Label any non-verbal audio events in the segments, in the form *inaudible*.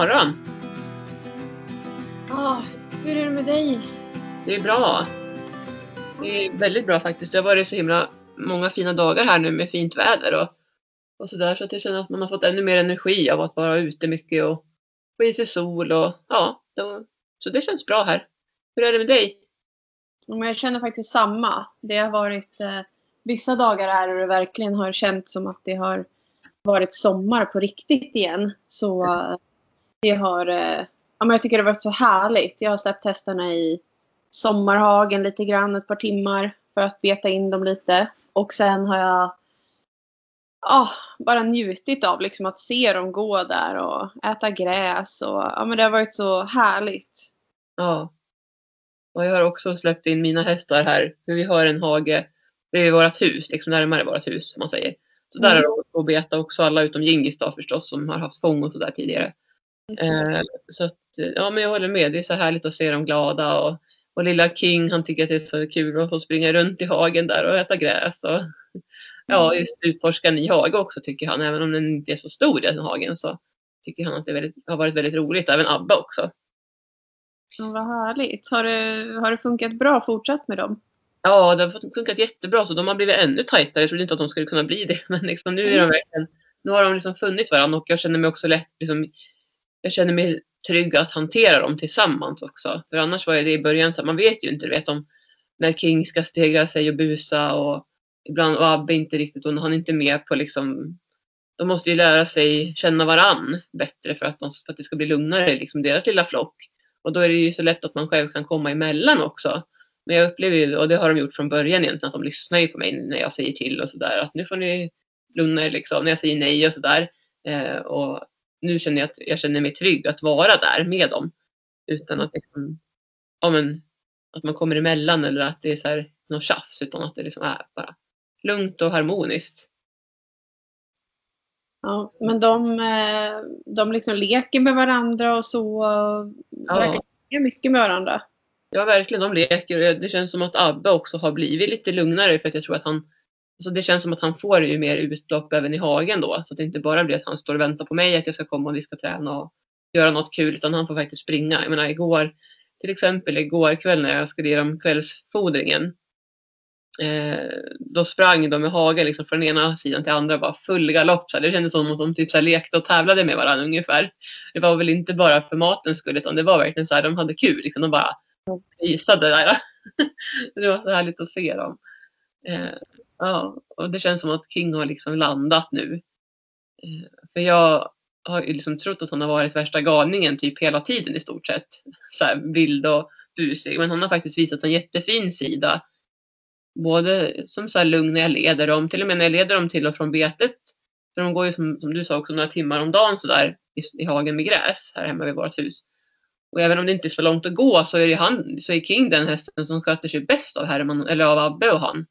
morgon. Ah, hur är det med dig? Det är bra. Det är väldigt bra faktiskt. Det har varit så himla många fina dagar här nu med fint väder och, och sådär så att jag känner att man har fått ännu mer energi av att vara ute mycket och få i sig sol och ja, då, så det känns bra här. Hur är det med dig? Jag känner faktiskt samma. Det har varit eh, vissa dagar här och det verkligen har känts som att det har varit sommar på riktigt igen. Så eh, det har, eh, ja, men jag tycker det har varit så härligt. Jag har släppt hästarna i sommarhagen lite grann ett par timmar för att beta in dem lite. Och sen har jag ja, bara njutit av liksom att se dem gå där och äta gräs. Och, ja, men det har varit så härligt. Ja. Och jag har också släppt in mina hästar här. För vi har en hage bredvid vårt hus, liksom närmare vårt hus som man säger. Så där Mm. har de gått och beta också, alla utom Gingis då förstås som har haft fång och sådär tidigare. Eh, så att, ja men jag håller med, det är så härligt att se dem glada och, och lilla King han tycker att det är så kul att få springa runt i hagen där och äta gräs och ja just utforska ny hage också tycker han, även om den inte är så stor den hagen så tycker han att det väldigt, har varit väldigt roligt, även Abba också. Ja, vad härligt. Har det, har det funkat bra fortsatt med dem? Ja, det har funkat jättebra så de har blivit ännu tajtare. Jag trodde inte att de skulle kunna bli det. *laughs* Men liksom, nu, är de verkligen, nu har de liksom funnit varandra och jag känner mig också lätt, liksom, jag känner mig trygg att hantera dem tillsammans också. För annars var det i början så att man vet ju inte, du vet om när King ska stegra sig och busa och ibland och Abbe inte riktigt och han är inte med på liksom de måste ju lära sig känna varann bättre för att, de, för att det ska bli lugnare, liksom deras lilla flock. Och då är det ju så lätt att man själv kan komma emellan också. Men jag upplever ju, och det har de gjort från början egentligen, att de lyssnar ju på mig när jag säger till och sådär. Att nu får ni lugna er liksom, när jag säger nej och sådär. Eh, och nu känner jag att jag känner mig trygg att vara där med dem. Utan att liksom, ja men, att man kommer emellan eller att det är så här något tjafs. Utan att det liksom är bara lugnt och harmoniskt. Ja, men de, eh, de liksom leker med varandra och så. Ja. Verkar leka mycket med varandra. Ja, verkligen. De leker och det känns som att Abbe också har blivit lite lugnare för att jag tror att han alltså det känns som att han får ju mer utlopp även i hagen då. Så att det inte bara blir att han står och väntar på mig att jag ska komma och vi ska träna och göra något kul utan han får faktiskt springa. Jag menar igår, till exempel igår kväll när jag skulle ge dem kvällsfodringen. Eh, då sprang de i hagen liksom från ena sidan till andra bara full galopp. Så här. Det kändes som att de typ så här lekte och tävlade med varandra ungefär. Det var väl inte bara för matens skull utan det var verkligen så här de hade kul. Liksom. De bara visade där. *laughs* det var så härligt att se dem. Eh, ja, och det känns som att King har liksom landat nu. Eh, för jag har ju liksom trott att han har varit värsta galningen typ hela tiden i stort sett. Så här vild och busig. Men han har faktiskt visat en jättefin sida. Både som så här lugn när jag leder dem, till och med när jag leder dem till och från betet. För de går ju som, som du sa också några timmar om dagen så där i, i hagen med gräs här hemma vid vårt hus. Och även om det inte är så långt att gå så är, det han, så är King den hästen som sköter sig bäst av Herman, eller av Abbe och han.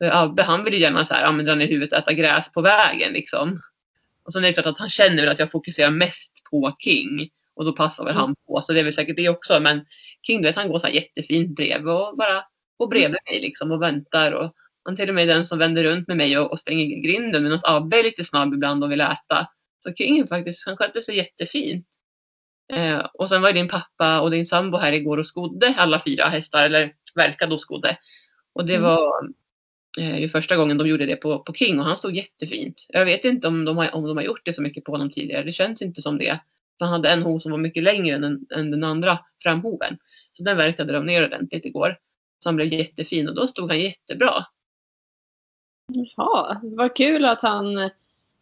För Abbe han vill ju gärna så här, ja, men dra ner huvudet och äta gräs på vägen liksom. Och sen är det klart att han känner väl att jag fokuserar mest på King. Och då passar väl han på. Så det är väl säkert det också. Men King du vet, han går så här jättefint bredvid och bara går bredvid mig liksom och väntar. Och han till och med är den som vänder runt med mig och, och stänger grinden. Men att Abbe är lite snabb ibland och vill äta. Så King faktiskt, han sköter sig jättefint. Eh, och sen var ju din pappa och din sambo här igår och skodde alla fyra hästar. Eller verkade och skodde. Och det Mm. var eh, ju första gången de gjorde det på, på King och han stod jättefint. Jag vet inte om de, har, om de har gjort det så mycket på honom tidigare. Det känns inte som det. För han hade en hov som var mycket längre än, än den andra framhoven. Så den verkade de ner ordentligt igår. Så han blev jättefin och då stod han jättebra. Ja, vad kul att han,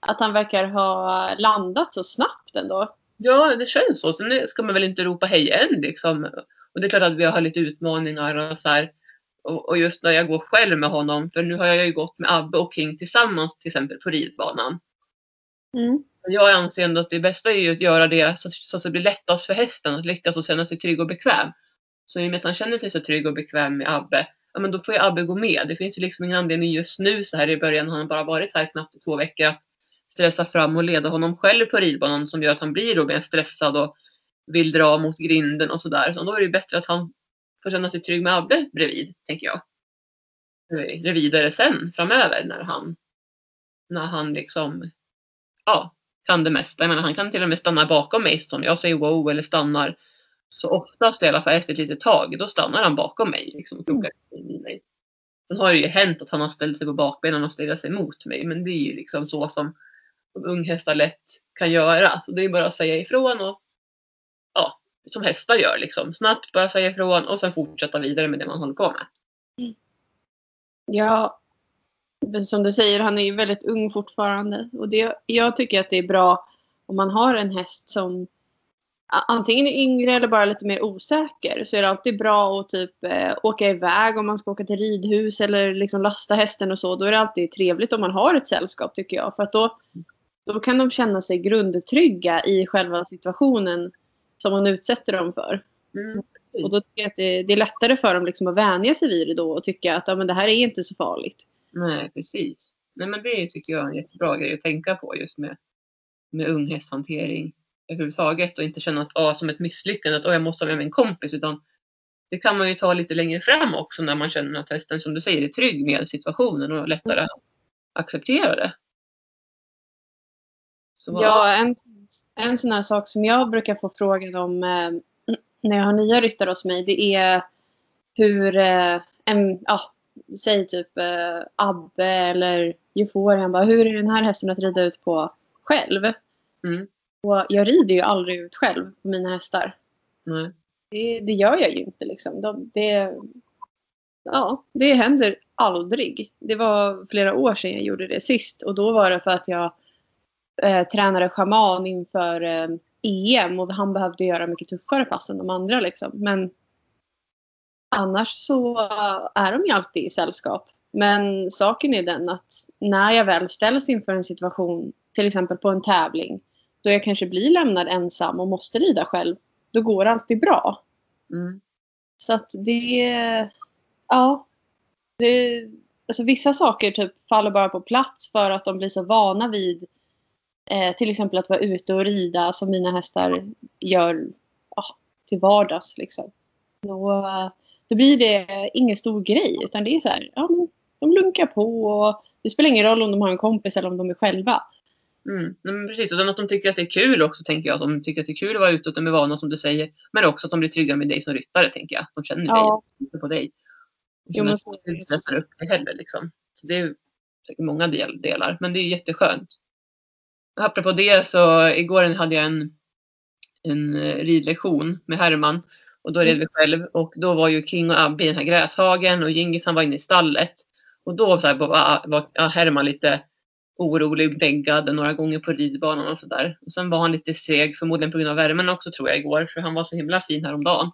att han verkar ha landat så snabbt ändå. Ja, det känns så. Sen ska man väl inte ropa hej än liksom. Och det är klart att vi har lite utmaningar och så här. Och, just när jag går själv med honom, för nu har jag ju gått med Abbe och King tillsammans till exempel på ridbanan. Mm. Jag anser ändå att det bästa är ju att göra det så, så att det blir lättast för hästen att lyckas och känna sig trygg och bekväm. Så i och med att han känner sig så trygg och bekväm med Abbe, ja men då får ju Abbe gå med. Det finns ju liksom ingen anledning just nu så här i början, han har bara varit här knappt i två veckor, att stressa fram och leda honom själv på ridbanan som gör att han blir då mer stressad och vill dra mot grinden och sådär. Så då är det ju bättre att han får känna sig trygg med Abbe bredvid, tänker jag. Vidare sen framöver när han, när han liksom, ja, kan det mesta. Jag menar, han kan till och med stanna bakom mig om jag säger wow eller stannar. Så oftast i alla fall efter ett litet tag, då stannar han bakom mig liksom, och krokar i mig. Sen har det ju hänt att han har ställt sig på bakbenen och stirrat sig mot mig. Men det är ju liksom så som, som unghästar lätt kan göra. Så det är bara att säga ifrån och som hästar gör liksom. Snabbt bara säga ifrån och sen fortsätta vidare med det man håller på med. Mm. Ja, som du säger, han är ju väldigt ung fortfarande. Och det, jag tycker att det är bra om man har en häst som antingen är yngre eller bara lite mer osäker. Så är det alltid bra att typ eh, åka iväg om man ska åka till ridhus eller liksom lasta hästen och så. Då är det alltid trevligt om man har ett sällskap tycker jag. För att då, då kan de känna sig grundtrygga i själva situationen som man utsätter dem för. Mm. Och då tycker jag att det, det, är lättare för dem liksom att vänja sig vid det då och tycka att ja, men det här är inte så farligt. Nej, precis. Nej, men det tycker jag är en jättebra grej att tänka på just med, med unghästhantering överhuvudtaget och inte känna att ah, som ett misslyckande att ah, jag måste ha med mig en kompis utan det kan man ju ta lite längre fram också när man känner att hästen som du säger är trygg med situationen och lättare att acceptera det. Så, ja, en, en sån här sak som jag brukar få frågan om eh, när jag har nya ryttare hos mig det är hur eh, en, ja, säg typ eh, Abbe eller Euforian bara, hur är den här hästen att rida ut på själv? Mm. Och jag rider ju aldrig ut själv på mina hästar. Nej. Det, det gör jag ju inte liksom. De, det, ja, det händer aldrig. Det var flera år sedan jag gjorde det sist och då var det för att jag eh, tränade schaman inför eh, EM och han behövde göra mycket tuffare pass än de andra liksom. Men annars så är de ju alltid i sällskap. Men saken är den att när jag väl ställs inför en situation, till exempel på en tävling, då jag kanske blir lämnad ensam och måste rida själv, då går det alltid bra. Mm. Så att det... Ja. Det, alltså vissa saker typ faller bara på plats för att de blir så vana vid eh, till exempel att vara ute och rida som mina hästar gör ja, till vardags. Liksom. Då, då blir det ingen stor grej utan det är så här, ja, men de lunkar på och det spelar ingen roll om de har en kompis eller om de är själva. Mm. Men precis, och att de tycker att det är kul också tänker jag. Att de tycker att det är kul att vara ute och de är vana som du säger. Men också att de blir trygga med dig som ryttare tänker jag. De känner ja. dig, på dig. Jo, men så inte stressar upp dig heller liksom. Så det är säkert många del, delar. Men det är jätteskönt. Apropå det så igår hade jag en, en eh, ridlektion med Herman. Och då red vi själv och då var ju King och Abbe i den här gräshagen och Gingis han var inne i stallet. Och då så här, var, var Herman lite orolig, däggad några gånger på ridbanan och sådär. Och sen var han lite seg, förmodligen på grund av värmen också tror jag igår, för han var så himla fin häromdagen.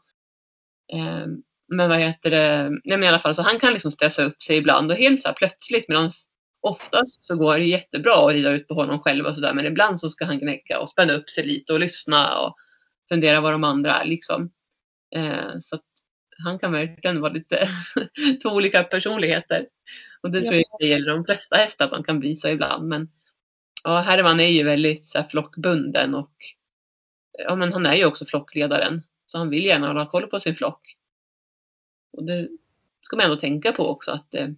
Eh, men vad heter det, nej men i alla fall så han kan liksom stressa upp sig ibland och helt så här plötsligt medan oftast så går det jättebra att rida ut på honom själv och sådär men ibland så ska han gnägga och spänna upp sig lite och lyssna och fundera vad de andra är liksom. Eh, så att han kan verkligen vara lite *laughs* två olika personligheter. Och det tror jag det gäller de flesta hästar, att man kan bli så ibland. Men ja, Herman är ju väldigt så här, flockbunden och ja, men han är ju också flockledaren. Så han vill gärna ha koll på sin flock. Och det ska man ändå tänka på också att det,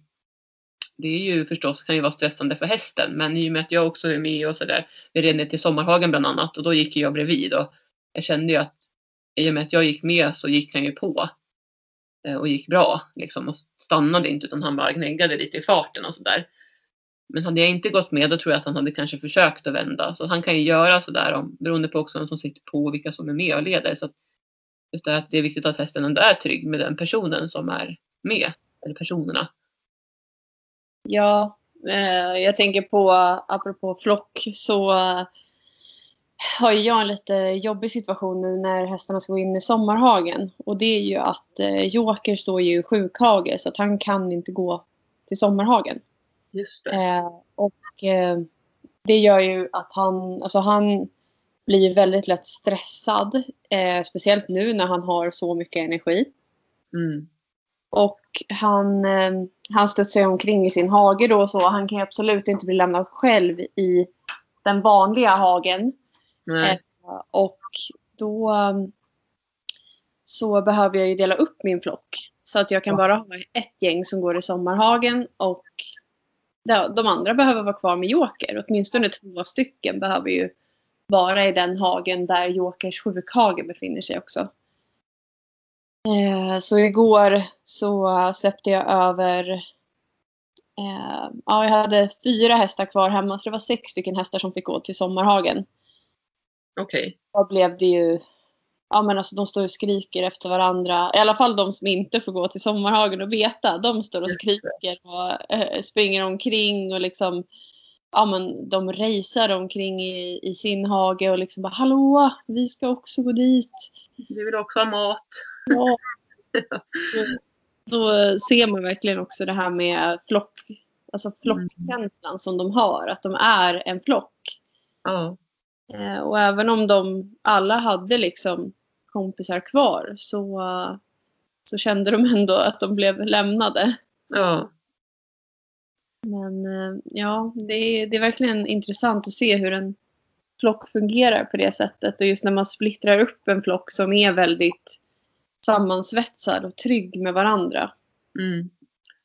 det är ju förstås kan ju vara stressande för hästen. Men i och med att jag också är med och sådär. Vi red ner till Sommarhagen bland annat och då gick jag bredvid och jag kände ju att i och med att jag gick med så gick han ju på eh, och gick bra liksom och stannade inte utan han bara gnäggade lite i farten och sådär. Men hade jag inte gått med då tror jag att han hade kanske försökt att vända. Så han kan ju göra sådär beroende på också vem som sitter på och vilka som är med och leder. Så just det att det är viktigt att hästen ändå är trygg med den personen som är med. Eller personerna. Ja, eh, jag tänker på apropå flock så har jag en lite jobbig situation nu när hästarna ska gå in i sommarhagen. Och det är ju att eh, Joker står ju i sjukhage så att han kan inte gå till sommarhagen. Just det. Eh, och eh, det gör ju att han, alltså han blir väldigt lätt stressad. Eh, speciellt nu när han har så mycket energi. Mm. Och han, eh, han studsar omkring i sin hage då så han kan ju absolut inte bli lämnad själv i den vanliga hagen. Nej. Eh, och då um, så behöver jag ju dela upp min flock. Så att jag kan bara ha ett gäng som går i sommarhagen och de andra behöver vara kvar med Joker. Åtminstone två stycken behöver ju vara i den hagen där Jokers sjukhage befinner sig också. Eh, så igår så släppte jag över eh, Ja, jag hade fyra hästar kvar hemma så det var sex stycken hästar som fick gå till sommarhagen. Okej. Då blev det ju Ja men alltså de står och skriker efter varandra. I alla fall de som inte får gå till sommarhagen och beta. De står och skriker och eh, springer omkring och liksom Ja men de racear omkring i, i sin hage och liksom bara Hallå, vi ska också gå dit. Vi vill också ha mat. Ja. Då ser man verkligen också det här med flock, alltså flockkänslan som de har. Att de är en flock. Ja. Eh, och även om de alla hade liksom kompisar kvar så, så kände de ändå att de blev lämnade. Ja. Men eh, ja, det är, det är verkligen intressant att se hur en flock fungerar på det sättet. Och just när man splittrar upp en flock som är väldigt sammansvetsad och trygg med varandra. Mm.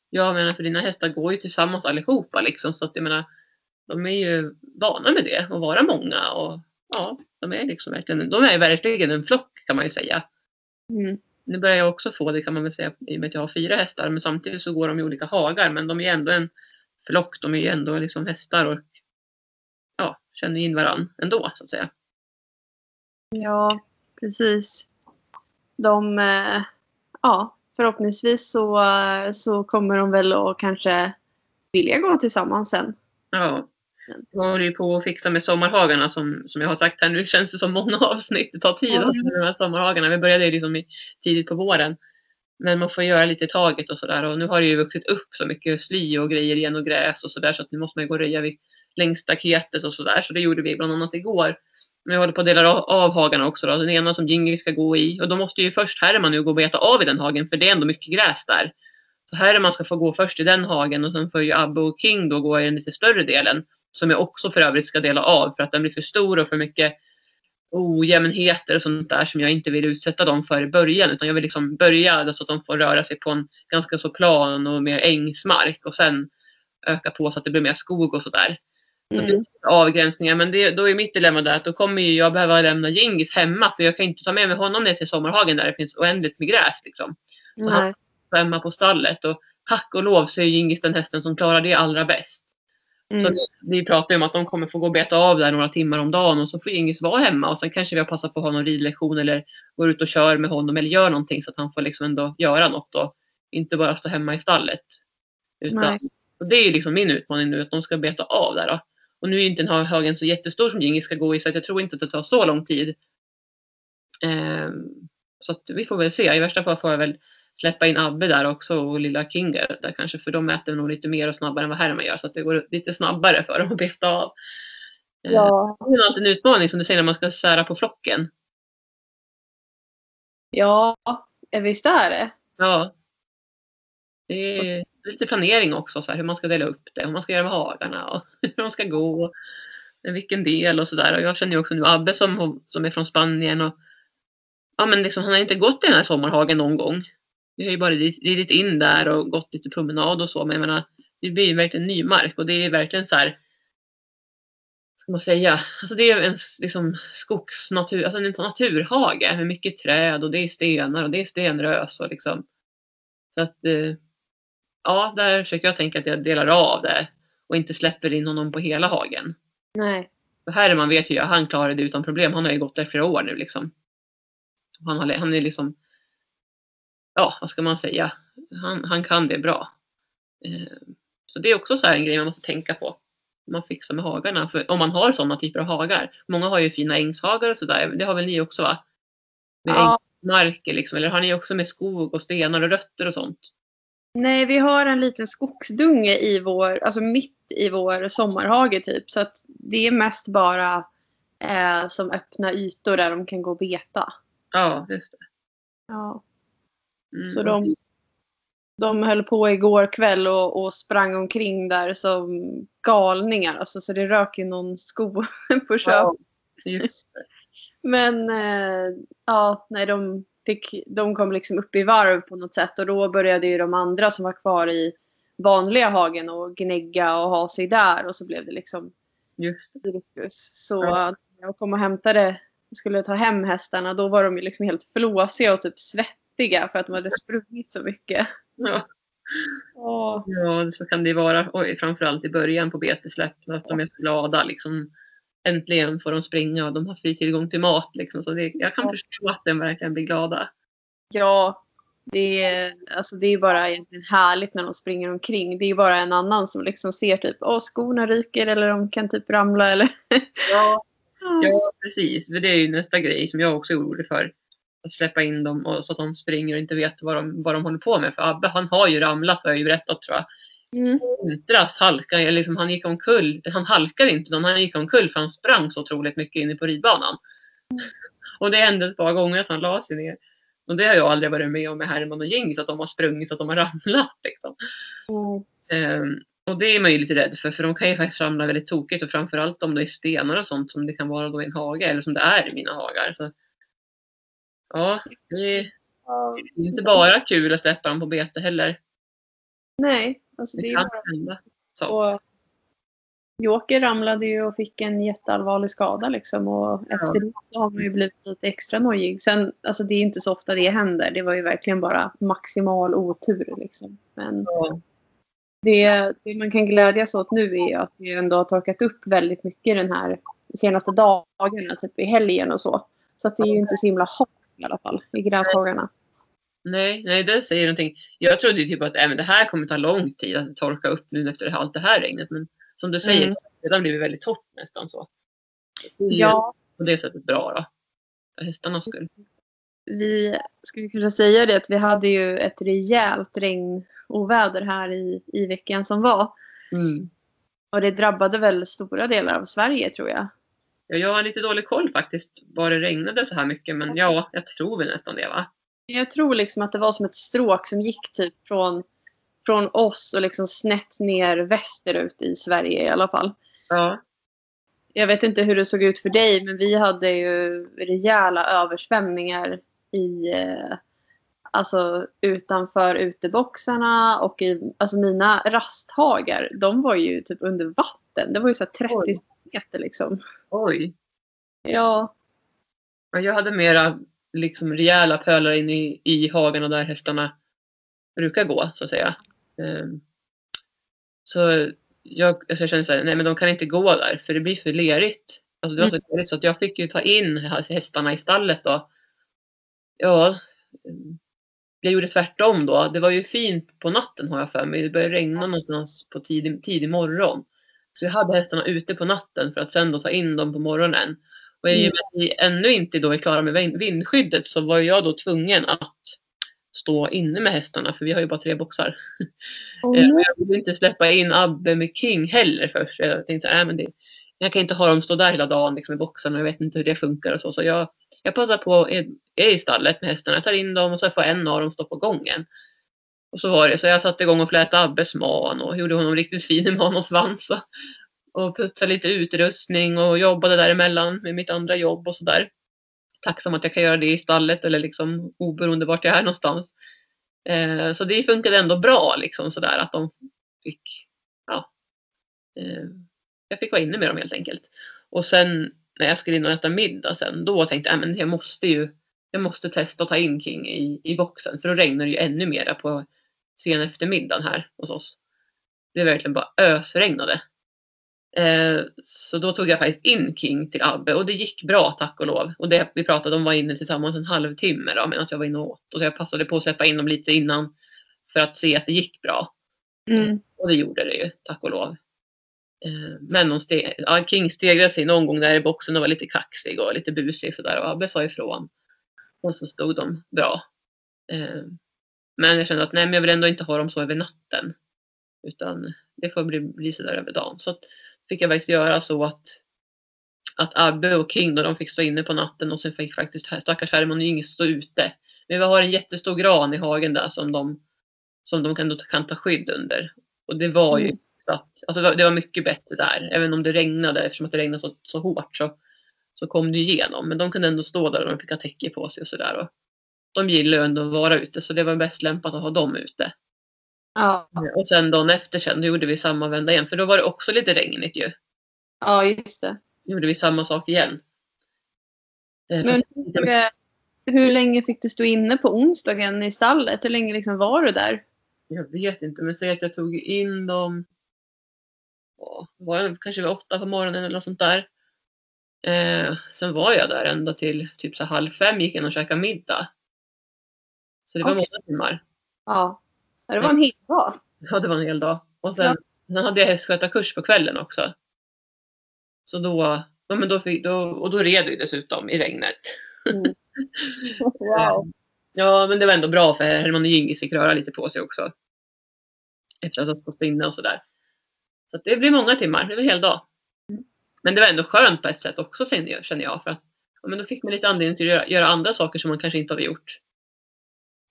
Jag menar för dina hästar går ju tillsammans allihopa liksom så att jag menar de är ju vana med det att vara många och ja, de är liksom verkligen, de är verkligen en flock kan man ju säga. Mm. Nu börjar jag också få det kan man väl säga i och med att jag har fyra hästar men samtidigt så går de i olika hagar men de är ändå en flock, de är ju ändå liksom hästar och ja, känner in varandra ändå så att säga. Ja, precis. De, eh, ja, förhoppningsvis så, så kommer de väl att kanske vilja gå tillsammans sen. Ja. Jag håller ju på att fixa med sommarhagarna som, som jag har sagt här. Nu känns det som många avsnitt. Det tar tid Ja. alltså, med de här sommarhagarna. Vi började ju liksom i, tidigt på våren. Men man får göra lite i taget och sådär. Och nu har det ju vuxit upp så mycket sly och grejer igen och gräs och sådär. Så att nu måste man ju gå och röja vid längs staketet och sådär. Så det gjorde vi bland annat igår vi jag håller på att dela av, av hagarna också. Då. Den ena som Jingy ska gå i. Och då måste ju först Herman nu gå och beta av i den hagen. För det är ändå mycket gräs där. Så Herman ska få gå först i den hagen. Och sen får ju Abbe och King då gå i den lite större delen. Som jag också för övrigt ska dela av. För att den blir för stor och för mycket ojämnheter och sånt där som jag inte vill utsätta dem för i början. Utan jag vill liksom börja så att de får röra sig på en ganska så plan och mer ängsmark. Och sen öka på så att det blir mer skog och sådär. Mm. är avgränsningar. Men det, då är mitt dilemma där att då kommer jag behöva lämna Gingis hemma. För jag kan inte ta med mig honom ner till sommarhagen där det finns oändligt med gräs. Liksom. Så han- Nej. Hemma på stallet. Och tack och lov så är Gingis den hästen som klarar det allra bäst. Mm. Så vi pratar ju om att de kommer få gå och beta av där några timmar om dagen och så får Ingis vara hemma och sen kanske vi har passat på att ha någon ridlektion eller går ut och kör med honom eller gör någonting så att han får liksom ändå göra något och inte bara stå hemma i stallet. Utan, Nej. och det är liksom min utmaning nu att de ska beta av där. Då. Och nu är inte den här hagen så jättestor som Ingis ska gå i så jag tror inte att det tar så lång tid. Ehm, så vi får väl se. I värsta fall får jag väl släppa in Abbe där också och lilla Kinger där kanske för de äter nog lite mer och snabbare än vad Herman gör så att det går lite snabbare för dem att beta av. Eh, Ja, Det är alltid en utmaning som du säger när man ska sära på flocken. ja, visst är det. Ja. Det är lite planering också, så här, hur man ska dela upp det, hur man ska göra med hagarna och *laughs* hur de ska gå. Vilken del och sådär. Jag känner ju också nu Abbe som, som är från Spanien och ja, men liksom, han har inte gått i den här sommarhagen någon gång. Vi har ju bara rid- ridit in där och gått lite promenad och så. Men jag menar, det blir ju verkligen ny mark och det är verkligen så här. Ska man säga? Alltså det är en liksom skogsnatur, alltså en naturhage med mycket träd och det är stenar och det är stenrös och liksom. Så att eh, ja, där försöker jag tänka att jag delar av det och inte släpper in honom på hela hagen. Nej. För Herman vet ju jag, han klarar det utan problem. Han har ju gått där flera år nu liksom. Han, har, han är liksom, ja vad ska man säga, han, han kan det bra. Eh, så det är också så här en grej man måste tänka på. Man fixar med hagarna, för om man har sådana typer av hagar. Många har ju fina ängshagar och sådär, det har väl ni också va? Med Ja. ängsmarker liksom, eller har ni också med skog och stenar och rötter och sånt? Nej, vi har en liten skogsdunge i vår, alltså mitt i vår sommarhage typ. Så att det är mest bara eh, som öppna ytor där de kan gå och beta. Ja, just det. Ja. Mm. Så de, de höll på igår kväll och, och sprang omkring där som galningar. Alltså, så det rök ju någon sko *laughs* på köpet. Ja. Men eh, ja, nej, de, fick, de kom liksom upp i varv på något sätt. Och då började ju de andra som var kvar i vanliga hagen och gnägga och ha sig där. Och så blev det liksom Just cirkus. Så Ja. och kom och hämtade, skulle ta hem hästarna, då var de ju liksom helt flåsiga och typ svettiga för att de hade sprungit så mycket. Ja. Ja, så kan det vara. Och framförallt i början på betesläpp. Att de är så glada. Liksom, äntligen får de springa och de har fri tillgång till mat. Liksom. Så det, jag kan Ja. förstå att de verkligen blir glada. Ja, det är, alltså det är bara egentligen härligt när de springer omkring. Det är bara en annan som liksom ser typ, åh skorna ryker eller de kan typ ramla eller... *laughs* Ja, ja precis. För det är ju nästa grej som jag också är orolig för. Att släppa in dem och, så att de springer och inte vet vad de, vad de håller på med. För Abbe han har ju ramlat har jag ju berättat tror jag. Mm. vintras halkade liksom, han gick omkull. Han halkade inte utan han gick omkull för han sprang så otroligt mycket inne på ridbanan. Och det hände ett par gånger att han la sig ner. Och det har jag aldrig varit med om med Herman och så att de har sprungit så att de har *laughs* ramlat. Liksom. Mm. Ehm, och det är man ju lite rädd för, för de kan ju faktiskt ramla väldigt tokigt och framförallt om det är stenar och sånt som det kan vara då i en hage eller som det är i mina hagar. Så, ja, det är inte bara kul att släppa dem på bete heller. Nej, alltså det Det kan bara... hända. Så. Och Joker ramlade ju och fick en jätteallvarlig skada liksom och efter det har man ju blivit lite extra nojig. Sen, alltså det är inte så ofta det händer. Det var ju verkligen bara maximal otur liksom. Men Ja. det, det man kan glädjas åt nu är att det ändå har torkat upp väldigt mycket den här senaste dagarna, typ i helgen och så. Så att det är ju inte så himla halt i alla fall i gräshagarna. Nej, nej, det säger någonting. Jag trodde ju typ att även det här kommer ta lång tid att torka upp nu efter allt det här regnet. Men som du säger, Mm. det har blivit väldigt torrt nästan så. Det är ju Ja, på det sättet bra då. För hästarnas skull. vi skulle kunna säga det att vi hade ju ett rejält regnoväder här i, i veckan som var. Mm. Och det drabbade väl stora delar av Sverige tror jag. Ja, jag har lite dålig koll faktiskt var det regnade så här mycket. Men ja, jag tror väl nästan det va? Jag tror liksom att det var som ett stråk som gick typ från, från oss och liksom snett ner västerut i Sverige i alla fall. Ja. Jag vet inte hur det såg ut för dig men vi hade ju rejäla översvämningar i eh, alltså utanför uteboxarna och i alltså mina rasthagar. De var ju typ under vatten. Det var ju så här 30 Oj. meter liksom. Oj. Ja, jag hade mera liksom rejäla pölar in i, i hagarna där hästarna brukar gå så att säga. Ehm, så jag, alltså jag kände så här, nej men de kan inte gå där för det blir för lerigt. Alltså det var så lerigt så jag fick ju ta in hästarna i stallet då. Ja, jag gjorde tvärtom då. Det var ju fint på natten har jag för mig. Det började regna någonstans på tidig, tidig morgon. Så jag hade hästarna ute på natten för att sen då ta in dem på morgonen. Och i och med att vi ännu inte då är klara med vind- vindskyddet så var jag då tvungen att stå inne med hästarna för vi har ju bara tre boxar. och Jag ville inte släppa in Abbe med King heller först. Jag tänkte så här, "Nej, men det, jag kan inte ha dem stå där hela dagen liksom, i boxarna. Jag vet inte hur det funkar och så. Så jag, jag passar på, är, är i stallet med hästarna. Jag tar in dem och så får en av dem stå på gången. Och så var det. Så jag satte igång och flätade Abbes man och gjorde honom riktigt fin i man och svans. Och, putsade lite utrustning och jobbade däremellan med mitt andra jobb och sådär. Tacksam att jag kan göra det i stallet eller liksom oberoende vart jag är någonstans. Eh, så det funkade ändå bra liksom sådär att de fick, ja. Eh, jag fick vara inne med dem helt enkelt. Och sen när jag skulle in och äta middag sen, då tänkte jag, att men jag måste ju, jag måste testa att ta in King i, i boxen för då regnar det ju ännu mera på sen eftermiddagen här hos oss. Det verkligen bara ösregnade. Eh, så då tog jag faktiskt in King till Abbe och det gick bra tack och lov. Och det vi pratade om var inne tillsammans en halvtimme då medan jag var inne och åt. Och jag passade på att släppa in dem lite innan för att se att det gick bra. mm, Och det gjorde det ju, tack och lov. Eh, Men de steg, ja, King stegrade sig någon gång där i boxen och var lite kaxig och lite busig sådär och Abbe sa ifrån. Och så stod de bra. Eh, Men jag kände att nej, men jag vill ändå inte ha dem så över natten. Utan det får bli, bli sådär över dagen. Så att fick jag faktiskt göra så att, att Abbe och King då, de fick stå inne på natten och sen fick faktiskt stackars Herman Inge stå ute. Men vi har en jättestor gran i hagen där som de, som de kan, kan ta skydd under. Och det var ju Mm. så att, alltså det var- mycket bättre där. Även om det regnade, eftersom att det regnade så, så hårt så, så kom det igenom. Men de kunde ändå stå där och de fick ha täcke på sig och sådär. De gillar ju ändå att vara ute så det var bäst lämpat att ha dem ute. Ja, Och sen dagen efter sen, då gjorde vi samma vända igen. För då var det också lite regnigt ju. ja, just det. Då gjorde vi samma sak igen. Eh, Men hur, hur länge fick du stå inne på onsdagen i stallet? Hur länge liksom var du där? Jag vet inte, men säg att jag tog in dem. ja, Var jag kanske vid åtta på morgonen eller något sånt där. Eh, sen var jag där ända till typ så halv fem gick jag och käkade middag. Så det var Okej. många timmar. Ja. Det var en hel dag. Ja, det var en hel dag. Och sen, Ja. sen hade jag hästskötarkurs på kvällen också. Så då, ja, men då, fick, då, och då red vi dessutom i regnet. Mm. *laughs* Wow. Ja, men det var ändå bra för Herman och Gingis fick röra lite på sig också. Efter att ha stått inne och sådär. Så det blir många timmar, det var en hel dag. Mm. Men det var ändå skönt på ett sätt också känner jag, För att, ja, men då fick man lite anledning till att göra, göra andra saker som man kanske inte hade gjort.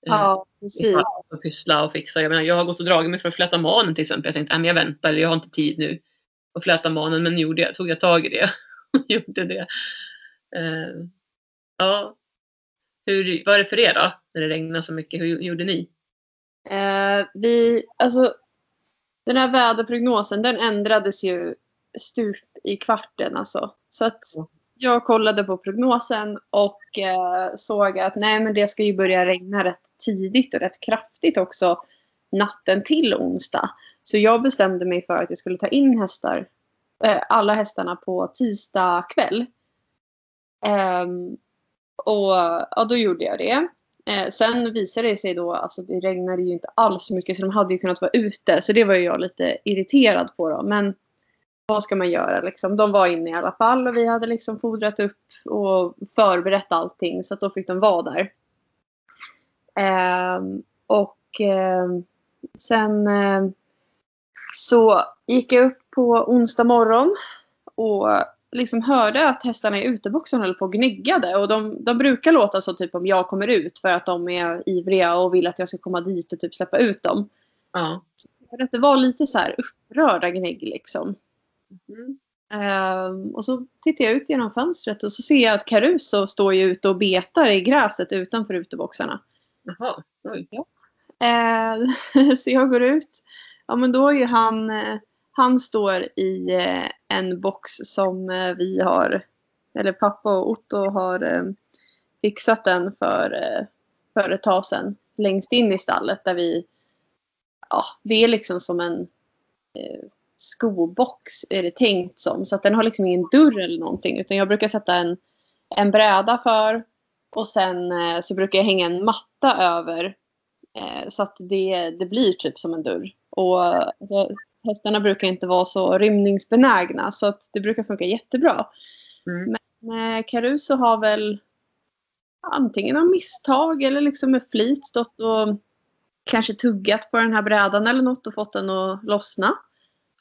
Eh, Ja, precis. ifall Och pyssla och fixa. Jag, menar, jag har gått och dragit mig för att fläta manen till exempel. Jag tänkte att jag väntar, jag har inte tid nu att fläta manen. Men gjorde jag, tog jag tag i det. *laughs* och gjorde det. Eh, ja. Hur, vad är det för er då? När det regnar så mycket. Hur gjorde ni? Eh, vi, alltså, den här väderprognosen den ändrades ju stup i kvarten. Alltså. Så att Ja. jag kollade på prognosen och eh, såg att nej, men det ska ju börja regna rätt tidigt och rätt kraftigt också natten till onsdag. Så jag bestämde mig för att jag skulle ta in hästar, eh, alla hästarna på tisdag kväll. Ehm, och ja, då gjorde jag det. Eh, sen visade det sig då, alltså det regnade ju inte alls så mycket så de hade ju kunnat vara ute. Så det var ju jag lite irriterad på då. Men vad ska man göra liksom? De var inne i alla fall och vi hade liksom fodrat upp och förberett allting så att då fick de vara där. Ehm, och ehm, sen eh, så gick jag upp på onsdag morgon och liksom hörde att hästarna i uteboxen höll på och gneggade. Och de, de brukar låta så typ om jag kommer ut för att de är ivriga och vill att jag ska komma dit och typ släppa ut dem. Ja. Att det var lite så här upprörda gnägg liksom. Mm. Ehm, och så tittar jag ut genom fönstret och så ser jag att Caruso står ju ute och betar i gräset utanför uteboxarna. Jaha. Oj. Eh, *laughs* så jag går ut. Ja men då är ju han, eh, han står i eh, en box som eh, vi har, eller pappa och Otto har eh, fixat den för, eh, för ett tag sedan. Längst in i stallet där vi, ja det är liksom som en skobox är det tänkt som. Så att den har liksom ingen dörr eller någonting utan jag brukar sätta en, en bräda för och sen eh, så brukar jag hänga en matta över Eh, Så att det, det blir typ som en dörr. Och eh, hästarna brukar inte vara så rymningsbenägna så att det brukar funka jättebra. Mm. Men Caruso har väl antingen av misstag eller liksom med flit stått och kanske tuggat på den här brädan eller något och fått den att lossna.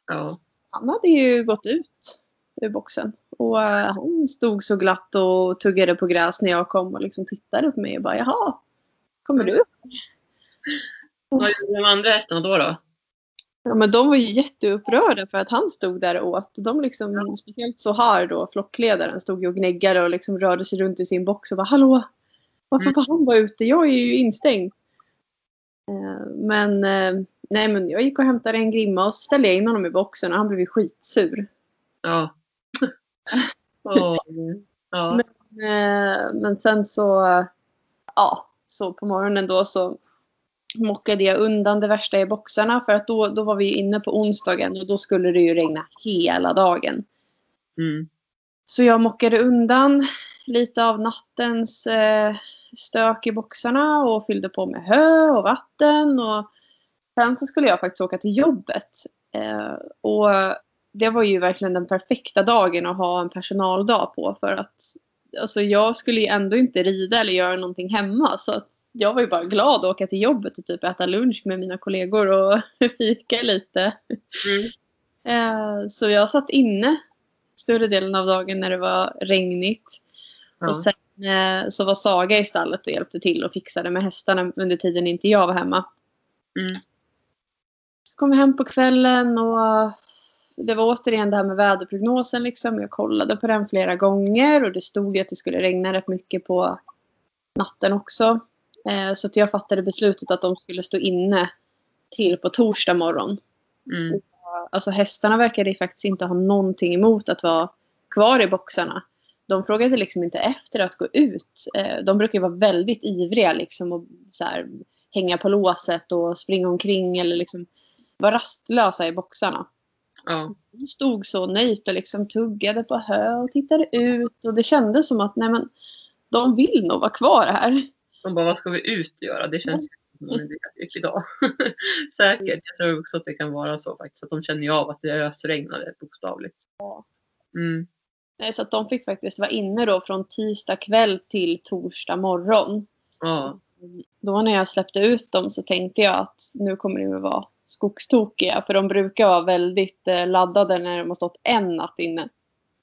Ja. Han hade ju gått ut ur boxen. Och eh, han stod så glatt och tuggade på gräs när jag kom och liksom tittade på mig och bara jaha, kommer du? *laughs* Vad gjorde de andra hästarna då? då? Ja, men de var ju jätteupprörda för att han stod där och åt. De liksom, speciellt så här då, flockledaren, stod ju och gnäggade och liksom rörde sig runt i sin box och bara hallå, varför Mm. får han vara ute? Jag är ju instängd. Eh, Men, eh, nej, men jag gick och hämtade en grimma och så ställde jag in honom i boxen och han blev ju skitsur. Ja. Åh, *laughs* ja. Eh, Men sen så, ja, så på morgonen då så mockade jag undan det värsta i boxarna för att då, då var vi inne på onsdagen och då skulle det ju regna hela dagen. Mm. Så jag mockade undan lite av nattens eh, stök i boxarna och fyllde på med hö och vatten. Och sen så skulle jag faktiskt åka till jobbet. Eh, och det var ju verkligen den perfekta dagen att ha en personaldag på. För att alltså, jag skulle ju ändå inte rida eller göra någonting hemma. Så att jag var ju bara glad att åka till jobbet och typ äta lunch med mina kollegor och *laughs* fika lite. Mm. Eh, så jag satt inne större delen av dagen när det var regnigt. Ja. Och sen eh, så var Saga i stallet och hjälpte till och fixade med hästarna under tiden inte jag var hemma. Mm. Så kom jag hem på kvällen och det var återigen det här med väderprognosen. Liksom. Jag kollade på den flera gånger och det stod ju att det skulle regna rätt mycket på natten också. Eh, så att jag fattade beslutet att de skulle stå inne till på torsdag morgon. Mm. Alltså hästarna verkade ju faktiskt inte ha någonting emot att vara kvar i boxarna. de frågade liksom inte efter att gå ut. Eh, de brukar vara väldigt ivriga liksom och så här, hänga på låset och springa omkring eller liksom vara rastlösa i boxarna. Ja. De stod så nöjt och liksom tuggade på hö och tittade ut och det kändes som att nej men de vill nog vara kvar här. De bara, vad ska vi ut och göra? Det känns som en jättelycklig dag. Säkert. Jag tror också att det kan vara så faktiskt. Att de känner ju av att det ösregnade bokstavligt. Ja. Mm. Nej, Så att de fick faktiskt vara inne då från tisdag kväll till torsdag morgon. Ja. Då när jag släppte ut dem så tänkte jag att nu kommer de att vara skogstokiga. För de brukar vara väldigt eh, laddade när de har stått en natt inne.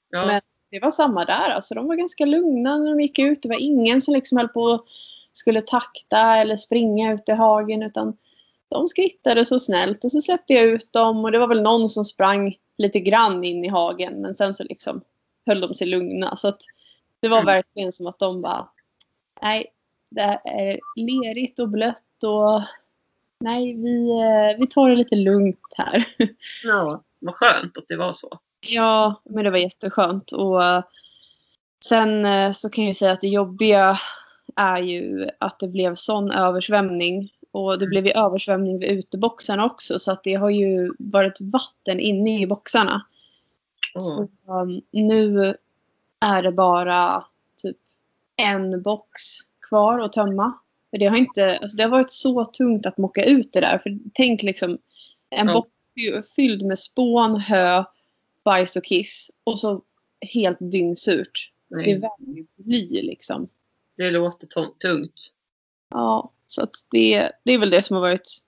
Ja. Men det var samma där. Alltså, de var ganska lugna när de gick ut. Det var ingen som liksom höll på och skulle takta eller springa ut i hagen. Utan de skrittade så snällt och så släppte jag ut dem. Och det var väl någon som sprang lite grann in i hagen. Men sen så liksom höll de sig lugna. Så att det var Mm. verkligen som att de bara Nej, det är lerigt och blött och nej, vi, eh, vi tar det lite lugnt här. *laughs* ja. Vad skönt att det var så. Ja, men det var jätteskönt. Och eh, sen eh, så kan jag säga att det jobbiga är ju att det blev sån översvämning. Och det blev ju översvämning vid uteboxarna också. Så att det har ju varit vatten inne i boxarna. Åh. Så um, nu är det bara typ en box kvar att tömma. För det har, inte, alltså det har varit så tungt att mocka ut det där. För tänk liksom en Ja. box fy- fylld med spån, hö, bajs och kiss. Och så helt dyngsurt. Det Nej. väger ju bly liksom. Det låter tungt. Ja, så att det, det är väl det som har varit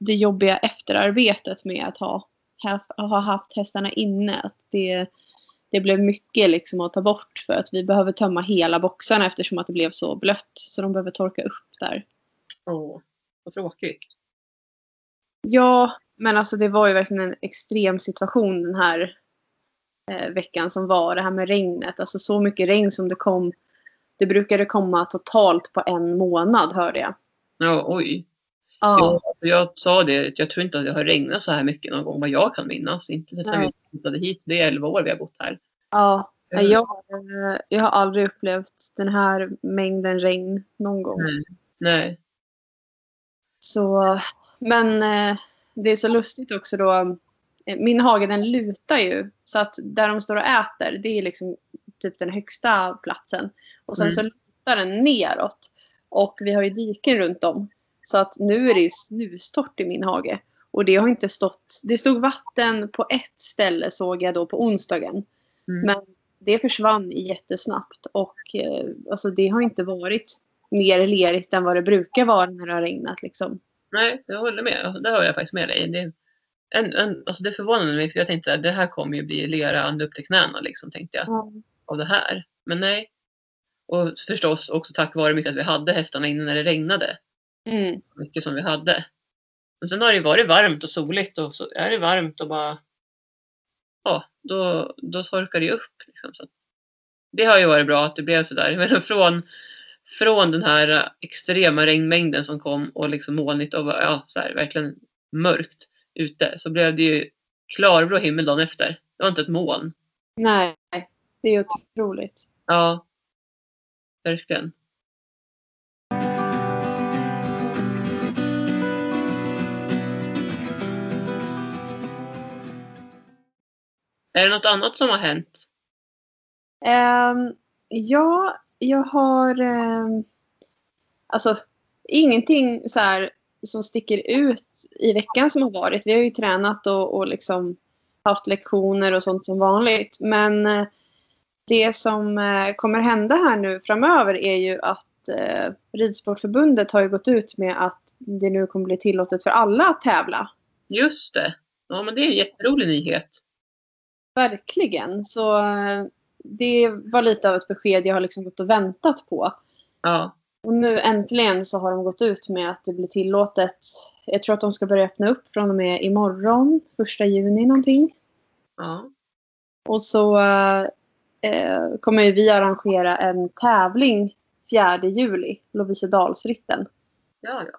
det jobbiga efterarbetet med att ha, ha, ha haft hästarna inne. Att det, det blev mycket liksom att ta bort för att vi behöver tömma hela boxarna eftersom att det blev så blött. Så de behöver torka upp där. Åh, vad tråkigt. Ja, men alltså det var ju verkligen en extrem situation den här eh, veckan som var. Det här med regnet. Alltså så mycket regn som det kom. Det brukade komma totalt på en månad hörde jag. Ja, oj. Ja. Ja, jag sa det, jag tror inte att det har regnat så här mycket någon gång vad jag kan minnas. Inte sen Nej. vi flyttade hit. Det är 11 år vi har bott här. Ja, Mm. jag, eh, jag har aldrig upplevt den här mängden regn någon gång. Nej. Nej. Så, men eh, det är så lustigt också då. eh, Min hage den lutar ju. Så att där de står och äter, det är liksom typ den högsta platsen. Och sen Mm. så lutar den neråt. Och vi har ju diken runt om. Så att nu är det ju snustort i min hage. Och det har inte stått, det stod vatten på ett ställe såg jag då på onsdagen. Mm. Men det försvann jättesnabbt och eh, alltså det har inte varit mer lerigt än vad det brukar vara när det har regnat. Liksom. Nej, jag håller med. Det har jag faktiskt med dig. Det, en, en, alltså det förvånade mig för jag tänkte att det här kommer ju bli lera ända upp till knäna liksom, tänkte jag. Av det här. Men nej. Och förstås också tack vare mycket att vi hade hästarna inne när det regnade. Mm. Mycket som vi hade. Men sen har det ju varit varmt och soligt och så är det varmt och bara ja, då, då torkar det upp. Liksom. Så det har ju varit bra att det blev sådär. *laughs* Men från, från den här extrema regnmängden som kom och liksom molnigt och ja, så här, verkligen mörkt ute så blev det ju klarblå himmel dagen efter. Det var inte ett moln. Nej, det är otroligt. Ja, verkligen. Är det något annat som har hänt? Ehm, ja, jag har ehm, alltså ingenting så här som sticker ut i veckan som har varit. Vi har ju tränat och, och liksom haft lektioner och sånt som vanligt. Men eh, det som eh, kommer hända här nu framöver är ju att eh, Ridsportförbundet har ju gått ut med att det nu kommer bli tillåtet för alla att tävla. Just det. Ja, men det är en jätterolig nyhet. Verkligen. Så eh, det var lite av ett besked jag har liksom gått och väntat på. Ja, Och nu äntligen så har de gått ut med att det blir tillåtet. Jag tror att de ska börja öppna upp från och med imorgon, första juni någonting. ja, Och så eh, kommer ju vi arrangera en tävling 4 juli, Lovisedalsritten. ja, ja.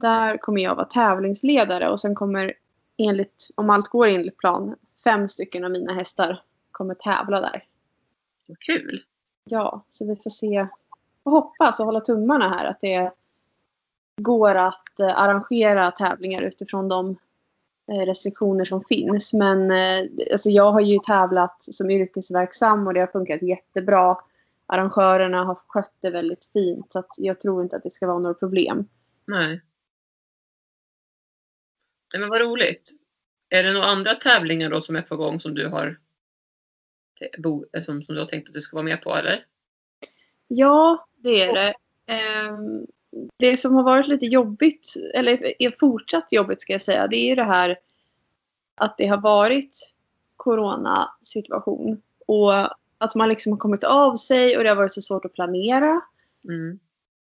Där kommer jag vara tävlingsledare och sen kommer enligt, om allt går enligt plan, fem stycken av mina hästar kommer tävla där. Vad kul. Ja, så vi får se och hoppas och hålla tummarna här att det går att eh, arrangera tävlingar utifrån de eh, restriktioner som finns. Men eh, alltså jag har ju tävlat som yrkesverksam och det har funkat jättebra. Arrangörerna har skött det väldigt fint så att jag tror inte att det ska vara några problem. Nej. Nej men vad roligt. Är det några andra tävlingar då som är på gång som du har som, som du har tänkt att du ska vara med på eller? Ja, det är det. Ehm, det som har varit lite jobbigt, eller är fortsatt jobbigt ska jag säga, det är ju det här att det har varit coronasituation. Och att man liksom har kommit av sig och det har varit så svårt att planera. Mm.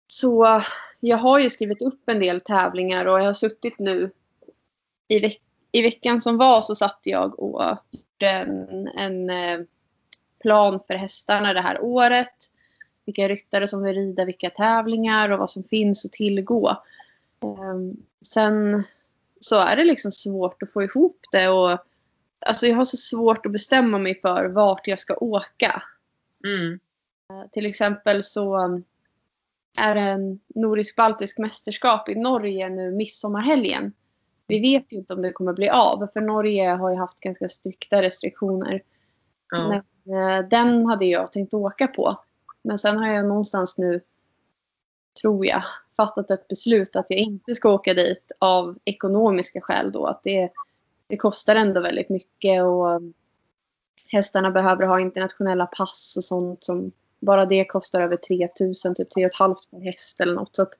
Så jag har ju skrivit upp en del tävlingar och jag har suttit nu i, veck i veckan som var så satt jag och gjorde en, en eh, plan för hästarna det här året. Vilka ryttare som vill rida vilka tävlingar och vad som finns att tillgå. Ehm, sen så är det liksom svårt att få ihop det och alltså jag har så svårt att bestämma mig för vart jag ska åka. Mm. Eh, till exempel så är det en nordisk-baltisk mästerskap i Norge nu midsommarhelgen. Vi vet ju inte om det kommer bli av för Norge har ju haft ganska strikta restriktioner. Ja. Men, eh, den hade jag tänkt åka på. Men sen har jag någonstans nu, tror jag, fattat ett beslut att jag inte ska åka dit av ekonomiska skäl då. Att det, det kostar ändå väldigt mycket och hästarna behöver ha internationella pass och sånt som bara det kostar över 3000, typ 3 500 per häst eller något. Så att,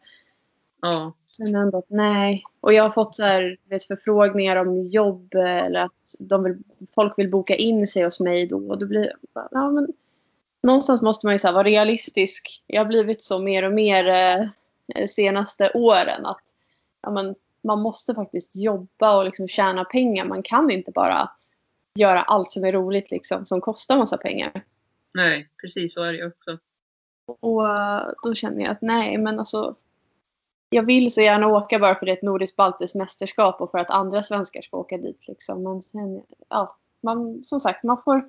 Ja. ändå att nej. Och jag har fått så här, vet, förfrågningar om jobb eller att de vill, folk vill boka in sig hos mig då. Och då blir ja, men Någonstans måste man ju så vara realistisk. Jag har blivit så mer och mer eh, senaste åren att ja, men, man måste faktiskt jobba och liksom tjäna pengar. Man kan inte bara göra allt som är roligt liksom, som kostar massa pengar. Nej, precis så är det också. Och eh, då känner jag att nej, men alltså. Jag vill så gärna åka bara för det är ett nordiskt baltiskt mästerskap och för att andra svenskar ska åka dit. Liksom. Men sen, ja, man, som sagt, man får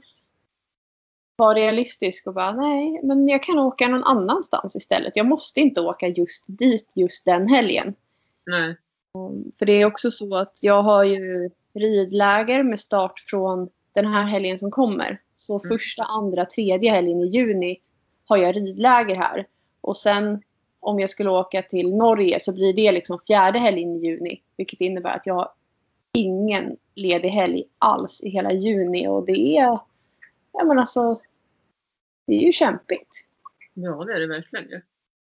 vara realistisk och bara nej, men jag kan åka någon annanstans istället. Jag måste inte åka just dit just den helgen. Nej. För det är också så att jag har ju ridläger med start från den här helgen som kommer. Så Mm. första, andra, tredje helgen i juni har jag ridläger här. Och sen om jag skulle åka till Norge så blir det liksom fjärde helgen i juni. Vilket innebär att jag har ingen ledig helg alls i hela juni. Och det är, ja men alltså, det är ju kämpigt. Ja, det är det verkligen ju.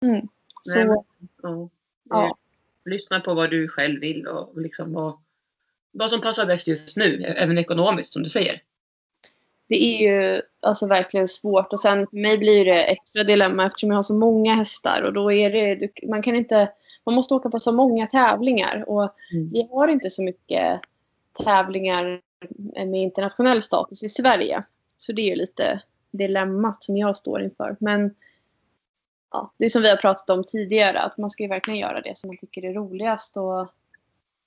Mm. Så, Nej, men- Ja. ja. Lyssna på vad du själv vill och liksom vad, vad som passar bäst just nu, även ekonomiskt som du säger. Det är ju alltså verkligen svårt. Och sen för mig blir det extra dilemma eftersom jag har så många hästar. Och då är det, man kan inte, man måste åka på så många tävlingar. Och Mm. vi har inte så mycket tävlingar med internationell status i Sverige. Så det är ju lite dilemmat som jag står inför. Men ja, det är som vi har pratat om tidigare, att man ska ju verkligen göra det som man tycker är roligast och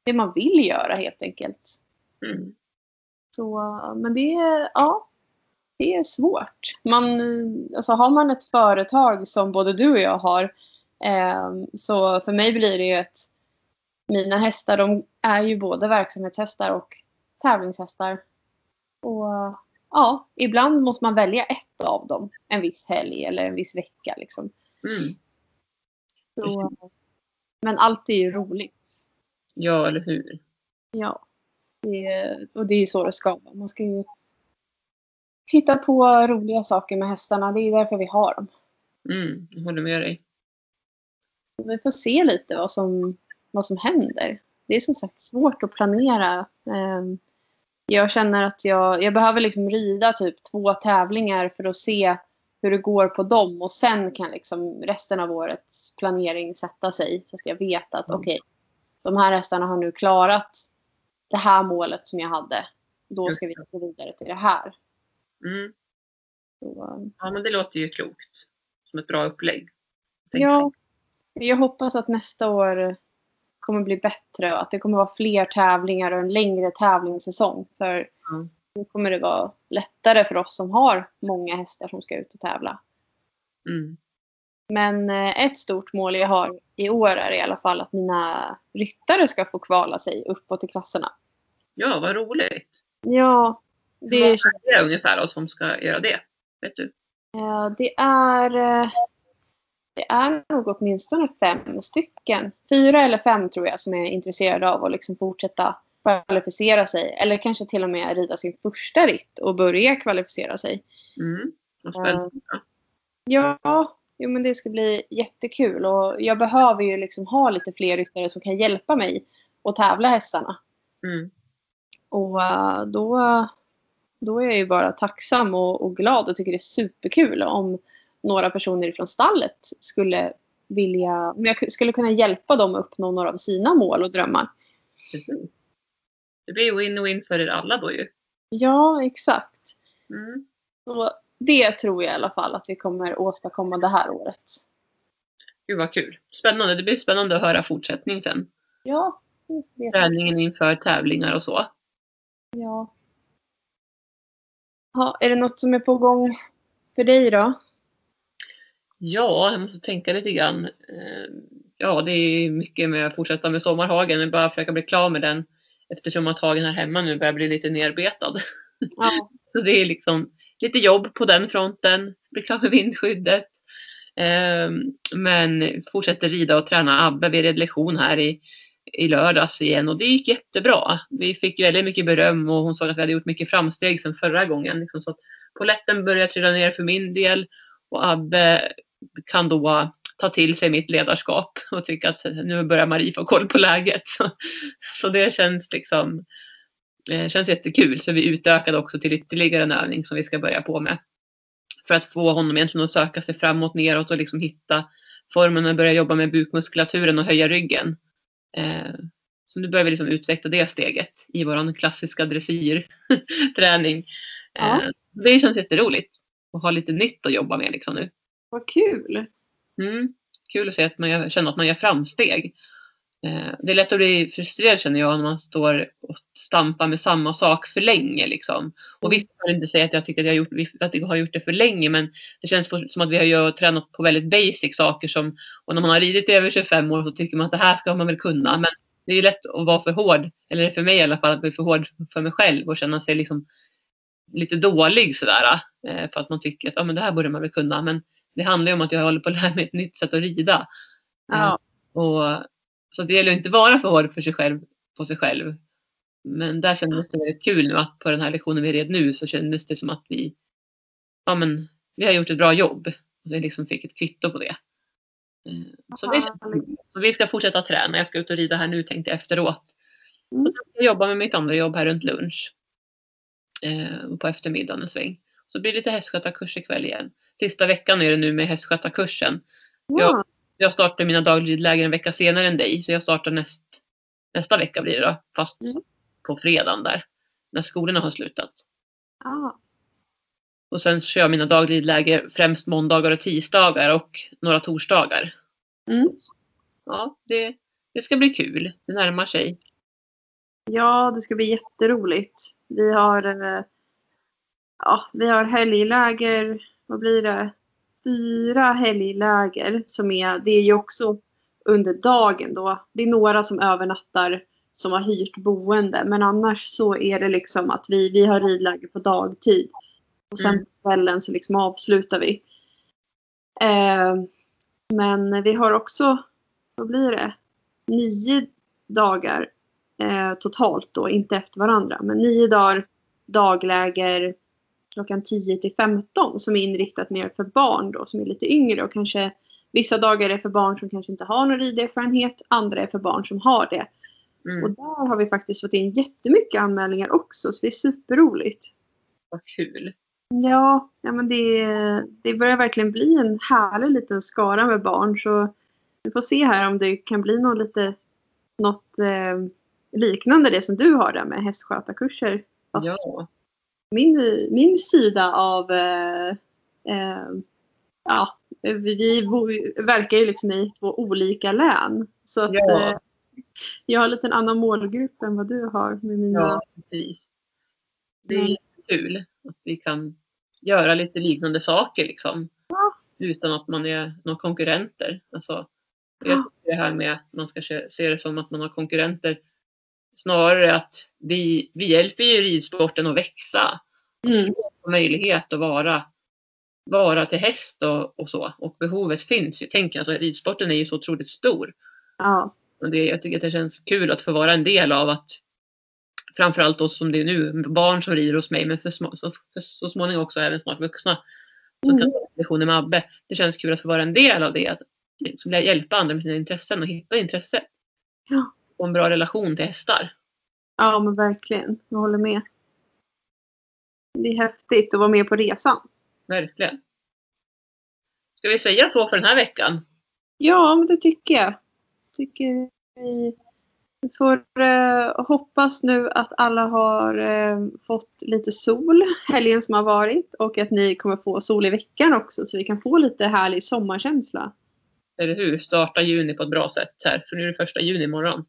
det man vill göra helt enkelt. Mm. Så, men det är, ja, det är svårt. Man, alltså har man ett företag som både du och jag har eh, så för mig blir det ju ett mina hästar de är ju både verksamhetshästar och tävlingshästar. Och ja, ibland måste man välja ett av dem en viss helg eller en viss vecka. Liksom. Mm. Så, men allt är ju roligt. Ja, eller hur? Ja. Det, är- och det är ju så det ska vara. Man ska ju hitta på roliga saker med hästarna. Det är därför vi har dem. Mm. Jag håller med dig. Vi får se lite vad som, vad som händer. Det är som sagt svårt att planera. Ehm, Jag känner att jag, jag behöver liksom rida typ två tävlingar för att se hur det går på dem och sen kan liksom resten av årets planering sätta sig så att jag vet att Mm. okej, de här hästarna har nu klarat det här målet som jag hade. Då ska vi gå vidare till det här. Mm. Så, Ja, men det låter ju klokt. Som ett bra upplägg. Ja, jag hoppas att nästa år kommer bli bättre och att det kommer vara fler tävlingar och en längre tävlingssäsong. För Ja. då kommer det vara lättare för oss som har många hästar som ska ut och tävla. Mm. Men eh, ett stort mål jag har i år är i alla fall att mina ryttare ska få kvala sig uppåt i klasserna. Ja, vad roligt. Ja, det, är det ungefär då som ska göra det? Vet du? eh, det är eh, det är nog åtminstone fem stycken. Fyra eller fem tror jag som är intresserade av att liksom fortsätta kvalificera sig. Eller kanske till och med rida sin första ritt och börja kvalificera sig. Mm. Vad spännande. Ja, jo, men det ska bli jättekul. Och jag behöver ju liksom ha lite fler ryttare som kan hjälpa mig att tävla hästarna. Mm. Och eh, då, då är jag ju bara tacksam och, och glad och tycker det är superkul om några personer från stallet skulle vilja, om jag skulle kunna hjälpa dem att uppnå några av sina mål och drömmar. Precis. Det blir win-win för er alla då ju. Ja, exakt. Mm. Så det tror jag i alla fall att vi kommer åstadkomma det här året. Gud vad kul. Spännande. Det blir spännande att höra fortsättning sen. Ja. Träningen inför tävlingar och så. Ja. Ja. Är det något som är på gång för dig då? Ja, jag måste tänka lite grann. Eh, Ja, det är mycket med att fortsätta med sommarhagen. Jag bara försöka bli klar med den eftersom att hagen här hemma nu börjar bli lite nerbetad. Ja. *laughs* Så det är liksom lite jobb på den fronten. Bli klar med vindskyddet. Ehm, Men fortsätter rida och träna Abbe. Vi red lektion här i, i lördags igen och det gick jättebra. Vi fick väldigt mycket beröm och hon sa att vi hade gjort mycket framsteg sedan förra gången. Liksom så att poletten börjar trilla ner för min del och Abbe kan då ta till sig mitt ledarskap och tycka att nu börjar Marie få koll på läget. Så, så det känns liksom det känns jättekul. Så vi utökade också till ytterligare en övning som vi ska börja på med. För att få honom egentligen att söka sig framåt, neråt och liksom hitta formen och börja jobba med bukmuskulaturen och höja ryggen. Eh, så nu börjar vi liksom utveckla det steget i vår klassiska dressyrträning. Ja. Eh, det känns jätteroligt att ha lite nytt att jobba med liksom nu. Vad kul! Mm. Kul att se att man gör, känna att man gör framsteg. Eh, det är lätt att bli frustrerad känner jag när man står och stampar med samma sak för länge. Liksom. Och visst kan jag inte säga att jag tycker att jag, har gjort, att jag har gjort det för länge men det känns som att vi har tränat på väldigt basic saker som och när man har ridit i över 25 år så tycker man att det här ska man väl kunna. Men det är lätt att vara för hård, eller för mig i alla fall, att bli för hård för mig själv och känna sig liksom lite dålig sådär. Eh, för att man tycker att ja, men det här borde man väl kunna. Men det handlar ju om att jag håller på att lära mig ett nytt sätt att rida. Ja. Och, så det gäller ju inte att vara för hård för sig själv, på sig själv. Men där kändes det väldigt kul nu att på den här lektionen vi red nu så kändes det som att vi, ja men, vi har gjort ett bra jobb. Och vi liksom fick ett kvitto på det. Eh, Så, det så vi ska fortsätta träna. Jag ska ut och rida här nu tänkte jag efteråt. Mm. Och sen ska jag jobba med mitt andra jobb här runt lunch. Eh, och på eftermiddagen en sväng. Så blir det lite hästskötarkurs ikväll igen. Sista veckan är det nu med hästskötarkursen. Ja. Jag startar mina dagridläger en vecka senare än dig. Så jag startar näst, nästa vecka blir det då. Fast Mm. på fredagen där. När skolorna har slutat. Ja. Och sen kör jag mina dagridläger främst måndagar och tisdagar och några torsdagar. Mm. Ja, det, det ska bli kul. Det närmar sig. Ja, det ska bli jätteroligt. Vi har, eh, ja, vi har helgläger, vad blir det? Fyra helgläger som är, det är ju också under dagen då. Det är några som övernattar som har hyrt boende men annars så är det liksom att vi, vi har ridläger på dagtid. Och sen Mm. på kvällen så liksom avslutar vi. Eh, men vi har också, vad blir det? Nio dagar eh, totalt då, inte efter varandra. Men nio dagar dagläger klockan 10 till 15 som är inriktat mer för barn då som är lite yngre och kanske vissa dagar är för barn som kanske inte har någon riderfarenhet, andra är för barn som har det. Och Mm, där har vi faktiskt fått in jättemycket anmälningar också så det är superroligt. vad kul. Ja, ja men det, det börjar verkligen bli en härlig liten skara med barn så vi får se här om det kan bli något lite något eh, liknande det som du har där med hästskötarkurser. Fast Ja, min, min sida av eh, eh, ja, vi, vi bor, verkar ju liksom i två olika län. Så att Ja. eh, jag har lite en annan målgrupp än vad du har med mina ja precis. Det är kul att vi kan göra lite liknande saker liksom. Ja. Utan att man är några konkurrenter. Alltså, Ja. jag tycker det här med att man ska se det som att man har konkurrenter. Snarare att vi, vi hjälper ju ridsporten att växa. Mm. Möjlighet att vara, vara till häst och, och så. Och behovet finns ju. Tänk alltså ridsporten är ju så otroligt stor. Ja. Och det, jag tycker att det känns kul att få vara en del av att framförallt då som det är nu, barn som rider hos mig men för, små, så, för så småningom också även snart vuxna som Mm. kan lektioner med Abbe. Det känns kul att få vara en del av det. Att liksom, hjälpa andra med sina intressen och hitta intresset. Ja. Och en bra relation till hästar. ja, men verkligen. Jag håller med. Det är häftigt att vara med på resan. Verkligen. Ska vi säga så för den här veckan? Ja, men det tycker jag. Tycker vi vi får eh, hoppas nu att alla har eh, fått lite sol *laughs* helgen som har varit och att ni kommer få sol i veckan också så vi kan få lite härlig sommarkänsla. Eller hur? Starta juni på ett bra sätt här. För nu är det första juni imorgon.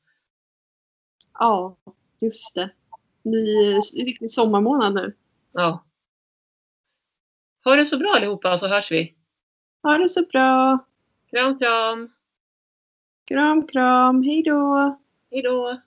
Ja, just det. Ny riktig sommarmånad nu. Ja. Ha det så bra allihopa så hörs vi. Ha det så bra. Kram kram. Kram, kram. Hej då. Hej då.